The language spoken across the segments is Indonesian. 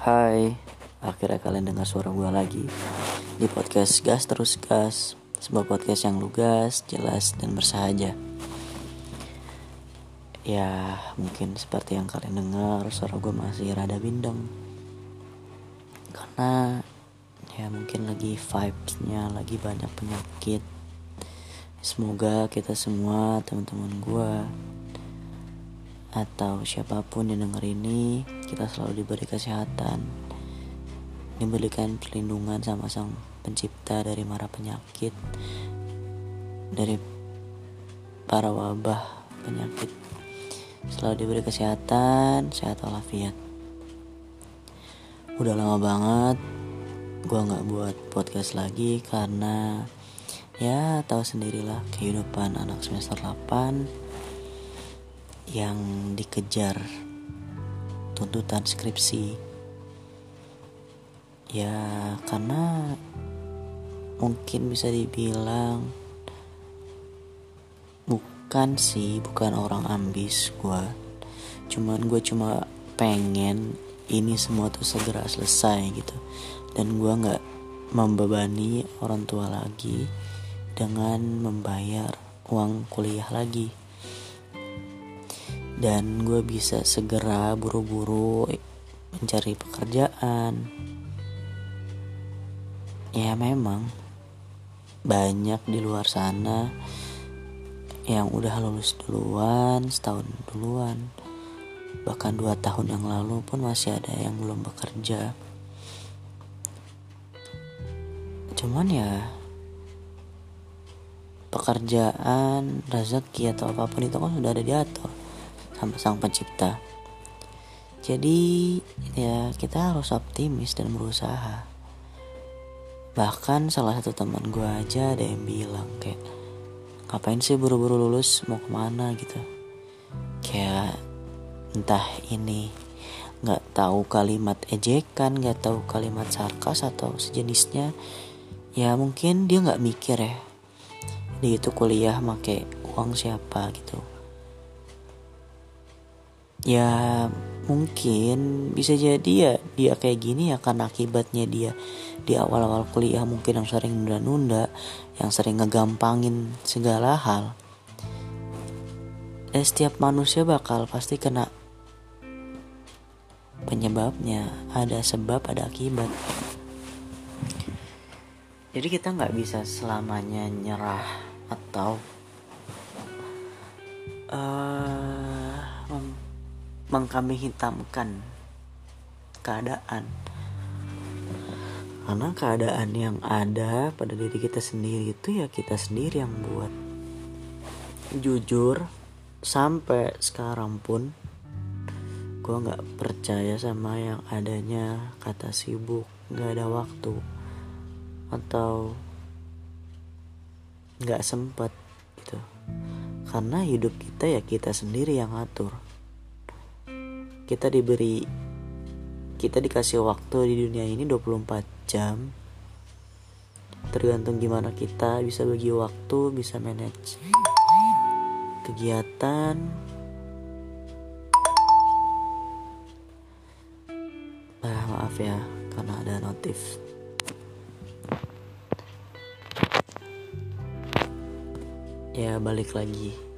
Hai, akhirnya kalian dengar suara gue lagi di podcast Gas Terus Gas, sebuah podcast yang lugas, jelas, dan bersahaja. Ya, mungkin seperti yang kalian dengar, suara gue masih rada bindeng. Karena ya mungkin lagi vibesnya lagi banyak penyakit. Semoga kita semua, teman-teman gue, atau siapa pun yang denger ini kita selalu diberi kesehatan. Diberikan perlindungan sama sang pencipta dari mara penyakit dari para wabah penyakit. Selalu diberi kesehatan sehat walafiat. Udah lama banget gua nggak buat podcast lagi karena ya tahu sendirilah kehidupan anak semester 8 yang dikejar tuntutan skripsi. Ya karena mungkin bisa dibilang bukan sih bukan orang ambis gue cuman gue cuma pengen ini semua tuh segera selesai gitu. Dan gue nggak membebani orang tua lagi dengan membayar uang kuliah lagi dan gue bisa segera buru-buru mencari pekerjaan. Ya memang banyak di luar sana yang udah lulus duluan setahun duluan. Bahkan dua tahun yang lalu pun masih ada yang belum bekerja. Cuman ya pekerjaan rezeki atau apa pun itu kan sudah ada diatur sama sang pencipta. Jadi ya kita harus optimis dan berusaha. Bahkan salah satu teman gue aja ada yang bilang kayak ngapain sih buru-buru lulus? Mau ke mana? Gitu. Kayak entah ini nggak tahu kalimat ejekan nggak tahu kalimat sarkas atau sejenisnya ya mungkin dia nggak mikir ya. Dia itu kuliah make uang siapa gitu ya mungkin bisa jadi ya dia kayak gini ya karena akibatnya dia di awal-awal kuliah mungkin yang sering nunda-nunda yang sering ngegampangin segala hal. Dan setiap manusia bakal pasti kena penyebabnya ada sebab ada akibat. Jadi kita nggak bisa selamanya nyerah atau uh, mengkambing hitamkan keadaan. Karena keadaan yang ada pada diri kita sendiri itu ya kita sendiri yang buat. Jujur sampai sekarang pun gue nggak percaya sama yang adanya kata sibuk nggak ada waktu atau nggak sempet gitu. Karena hidup kita ya kita sendiri yang atur kita diberi kita dikasih waktu di dunia ini 24 jam. Tergantung gimana kita bisa bagi waktu bisa manage kegiatan. Ah maaf ya karena ada notif. Ya balik lagi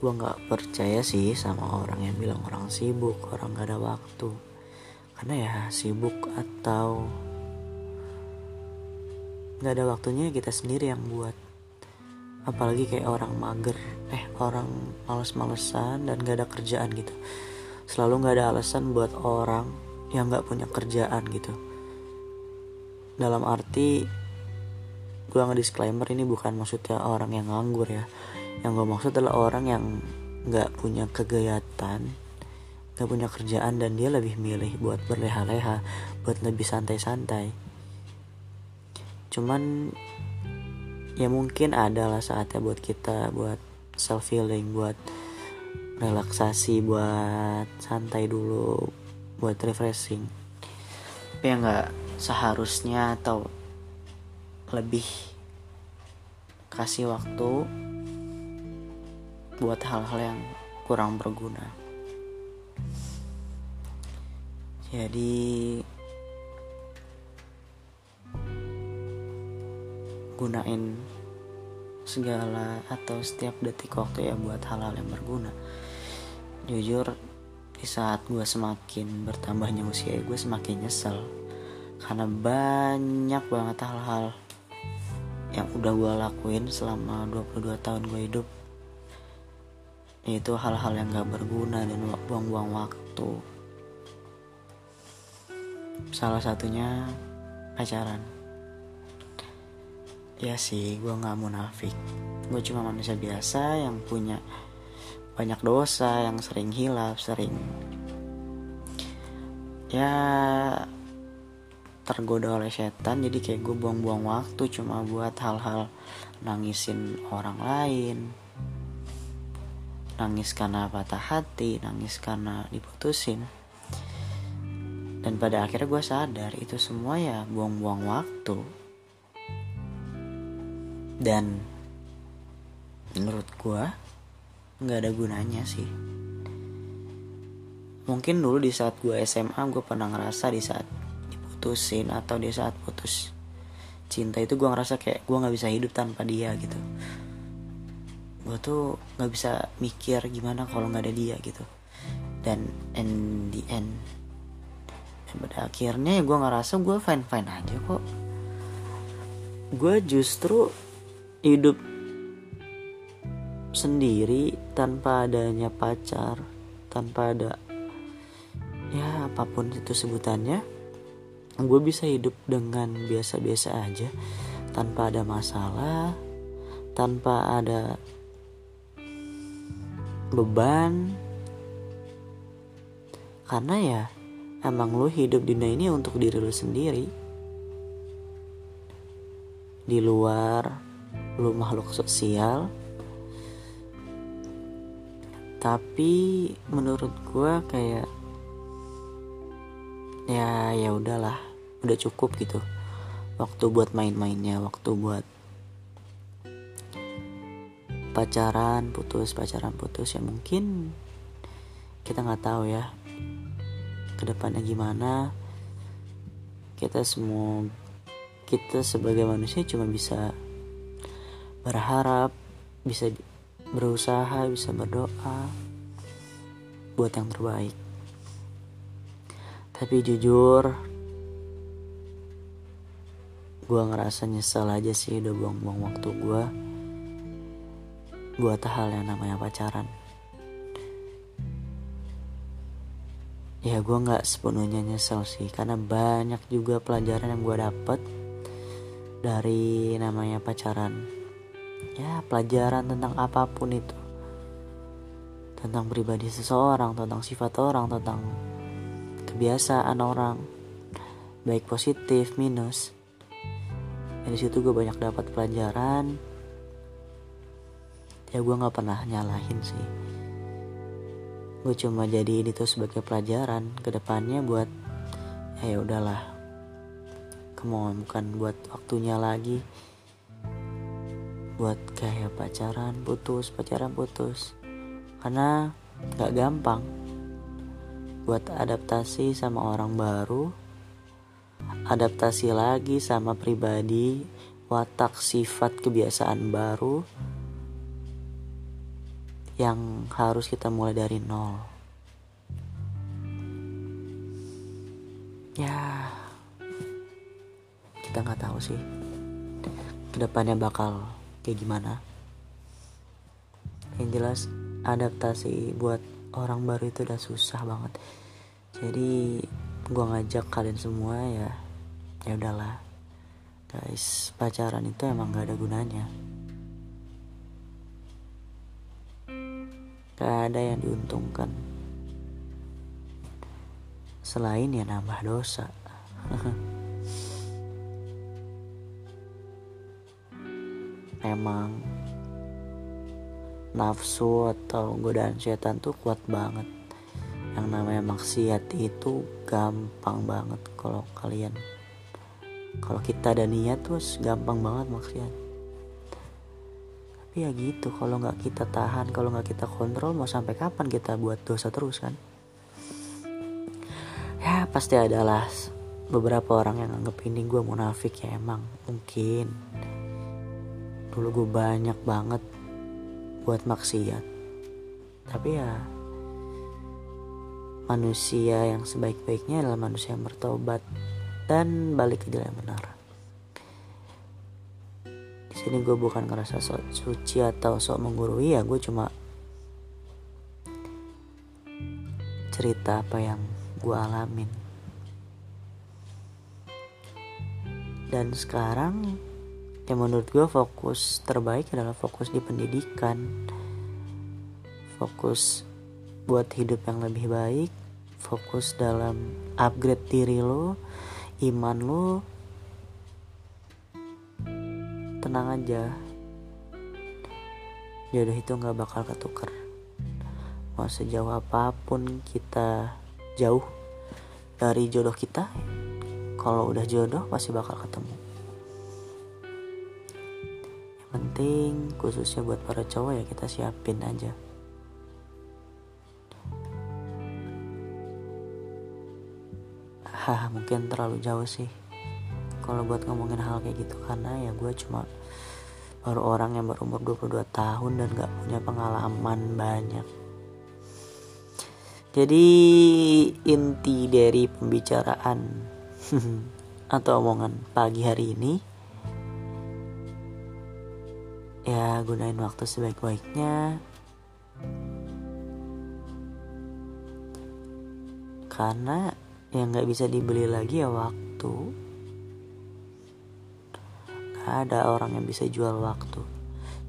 gue nggak percaya sih sama orang yang bilang orang sibuk orang gak ada waktu. Karena ya sibuk atau nggak ada waktunya kita sendiri yang buat. Apalagi kayak orang mager eh orang males-malesan dan gak ada kerjaan gitu. Selalu nggak ada alasan buat orang yang nggak punya kerjaan gitu. Dalam arti gue nge-disclaimer ini bukan maksudnya orang yang nganggur ya yang gue maksud adalah orang yang nggak punya kegiatan nggak punya kerjaan dan dia lebih milih buat berleha-leha buat lebih santai-santai. Cuman ya mungkin adalah saatnya buat kita buat self healing buat relaksasi buat santai dulu buat refreshing. Tapi ya nggak seharusnya atau lebih kasih waktu buat hal-hal yang kurang berguna. Jadi gunain segala atau setiap detik waktu ya buat hal-hal yang berguna. Jujur di saat gue semakin bertambahnya usia gue semakin nyesel. Karena banyak banget hal-hal yang udah gue lakuin selama 22 tahun gue hidup itu hal-hal yang gak berguna dan buang-buang waktu. Salah satunya pacaran. Ya sih gue nggak munafik. Gue cuma manusia biasa yang punya banyak dosa yang sering hilaf sering ya tergoda oleh setan. Jadi kayak gue buang-buang waktu cuma buat hal-hal nangisin orang lain nangis karena patah hati nangis karena diputusin. Dan pada akhirnya gue sadar itu semua ya buang-buang waktu. Dan menurut gue nggak ada gunanya sih. Mungkin dulu di saat gue SMA gue pernah ngerasa di saat diputusin atau di saat putus cinta itu gue ngerasa kayak gue nggak bisa hidup tanpa dia gitu gue tuh nggak bisa mikir gimana kalau nggak ada dia gitu. Dan in the end. Dan pada akhirnya ya gue ngerasa gue fine fine aja kok. Gue justru hidup sendiri tanpa adanya pacar tanpa ada ya apa pun itu sebutannya gue bisa hidup dengan biasa-biasa aja. Tanpa ada masalah tanpa ada beban. Karena ya emang lu hidup di dunia ini untuk diri lu sendiri. Di luar lu makhluk sosial. Tapi menurut gue kayak ya ya udahlah udah cukup gitu. Waktu buat main-mainnya waktu buat pacaran putus pacaran putus ya mungkin kita nggak tahu ya ke depannya gimana. Kita semua kita sebagai manusia cuma bisa berharap bisa berusaha bisa berdoa buat yang terbaik. Tapi jujur gue ngerasa nyesel aja sih udah buang-buang waktu gue buat hal yang namanya pacaran. Ya gue nggak sepenuhnya nyesel sih karena banyak juga pelajaran yang gue dapet dari namanya pacaran. Ya pelajaran tentang apa pun itu. Tentang pribadi seseorang tentang sifat orang tentang kebiasaan orang. Baik positif minus. Dari situ gue banyak dapat pelajaran ya gue nggak pernah nyalahin sih. Gue cuma jadi itu sebagai pelajaran ke depannya buat ya, ya udahlah. Kemauan bukan buat waktunya lagi. Buat kayak pacaran putus pacaran putus. Karena nggak gampang. Buat adaptasi sama orang baru adaptasi lagi sama pribadi watak sifat kebiasaan baru yang harus kita mulai dari nol. Ya kita nggak tahu sih ke depannya bakal kayak gimana. Yang jelas adaptasi buat orang baru itu udah susah banget. Jadi gue ngajak kalian semua ya ya udahlah. Guys pacaran itu emang gak ada gunanya gak ada yang diuntungkan. Selain ya nambah dosa. Emang nafsu atau godaan setan tuh kuat banget. Yang namanya maksiat itu gampang banget kalau kalian kalau kita ada niat terus gampang banget maksiat tapi ya gitu kalau nggak kita tahan kalau nggak kita kontrol mau sampai kapan kita buat dosa terus kan? Ya pasti adalah beberapa orang yang anggap ini gue munafik ya emang. Mungkin. Dulu gue banyak banget buat maksiat. Tapi ya manusia yang sebaik-baiknya adalah manusia yang bertobat. Dan balik ke jalan yang benar sini gue bukan ngerasa sok suci atau sok menggurui ya gue cuma cerita apa yang gue alamin. Dan sekarang yang menurut gue fokus terbaik adalah fokus di pendidikan. Fokus buat hidup yang lebih baik fokus dalam upgrade diri lo iman lo tenang aja. Jodoh itu nggak bakal ketuker. Mau sejauh apa pun kita jauh dari jodoh kita kalau udah jodoh pasti bakal ketemu. Yang penting khususnya buat para cowok ya kita siapin aja. Hah, mungkin terlalu jauh sih kalau buat ngomongin hal kayak gitu karena ya gue cuma baru orang yang berumur 22 tahun dan gak punya pengalaman banyak. Jadi inti dari pembicaraan atau omongan pagi hari ini ya gunain waktu sebaik-baiknya. Karena yang nggak bisa dibeli lagi ya waktu ada orang yang bisa jual waktu.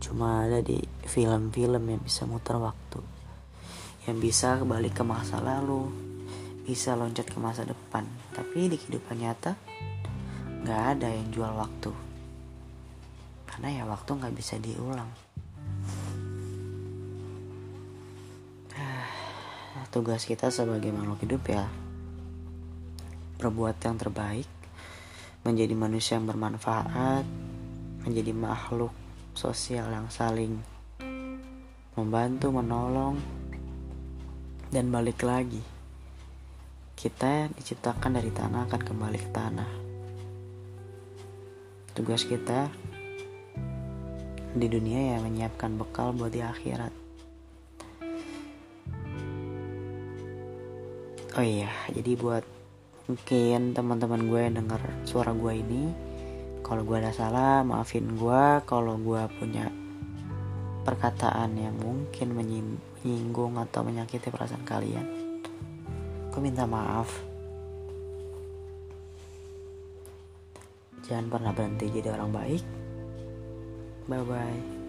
Cuma ada di film-film yang bisa muter waktu. Yang bisa kembali ke masa lalu bisa loncat ke masa depan. Tapi di kehidupan nyata nggak ada yang jual waktu. Karena ya waktu nggak bisa diulang. Tugas kita sebagai makhluk hidup ya berbuat yang terbaik menjadi manusia yang bermanfaat menjadi makhluk sosial yang saling membantu menolong dan balik lagi kita diciptakan dari tanah akan kembali ke tanah. Tugas kita di dunia ya menyiapkan bekal buat di akhirat. Oh iya, jadi buat mungkin teman-teman gue yang denger suara gue ini, kalau gue ada salah, maafin gue. Kalau gue punya perkataan yang mungkin menyinggung atau menyakiti perasaan kalian, Aku minta maaf. Jangan pernah berhenti jadi orang baik. Bye bye.